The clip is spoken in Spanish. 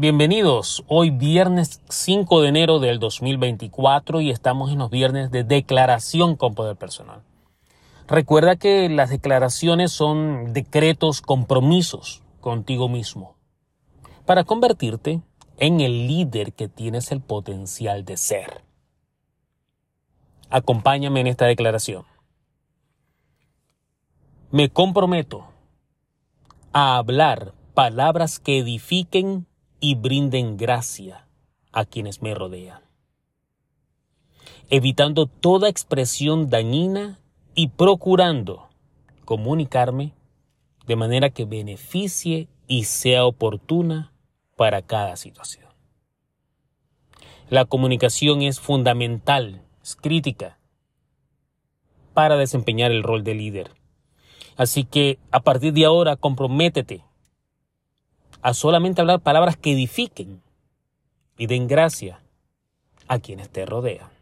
Bienvenidos, hoy viernes 5 de enero del 2024 y estamos en los viernes de declaración con poder personal. Recuerda que las declaraciones son decretos, compromisos contigo mismo para convertirte en el líder que tienes el potencial de ser. Acompáñame en esta declaración. Me comprometo a hablar palabras que edifiquen y brinden gracia a quienes me rodean, evitando toda expresión dañina y procurando comunicarme de manera que beneficie y sea oportuna para cada situación. La comunicación es fundamental, es crítica para desempeñar el rol de líder. Así que a partir de ahora comprométete a solamente hablar palabras que edifiquen y den gracia a quienes te rodean.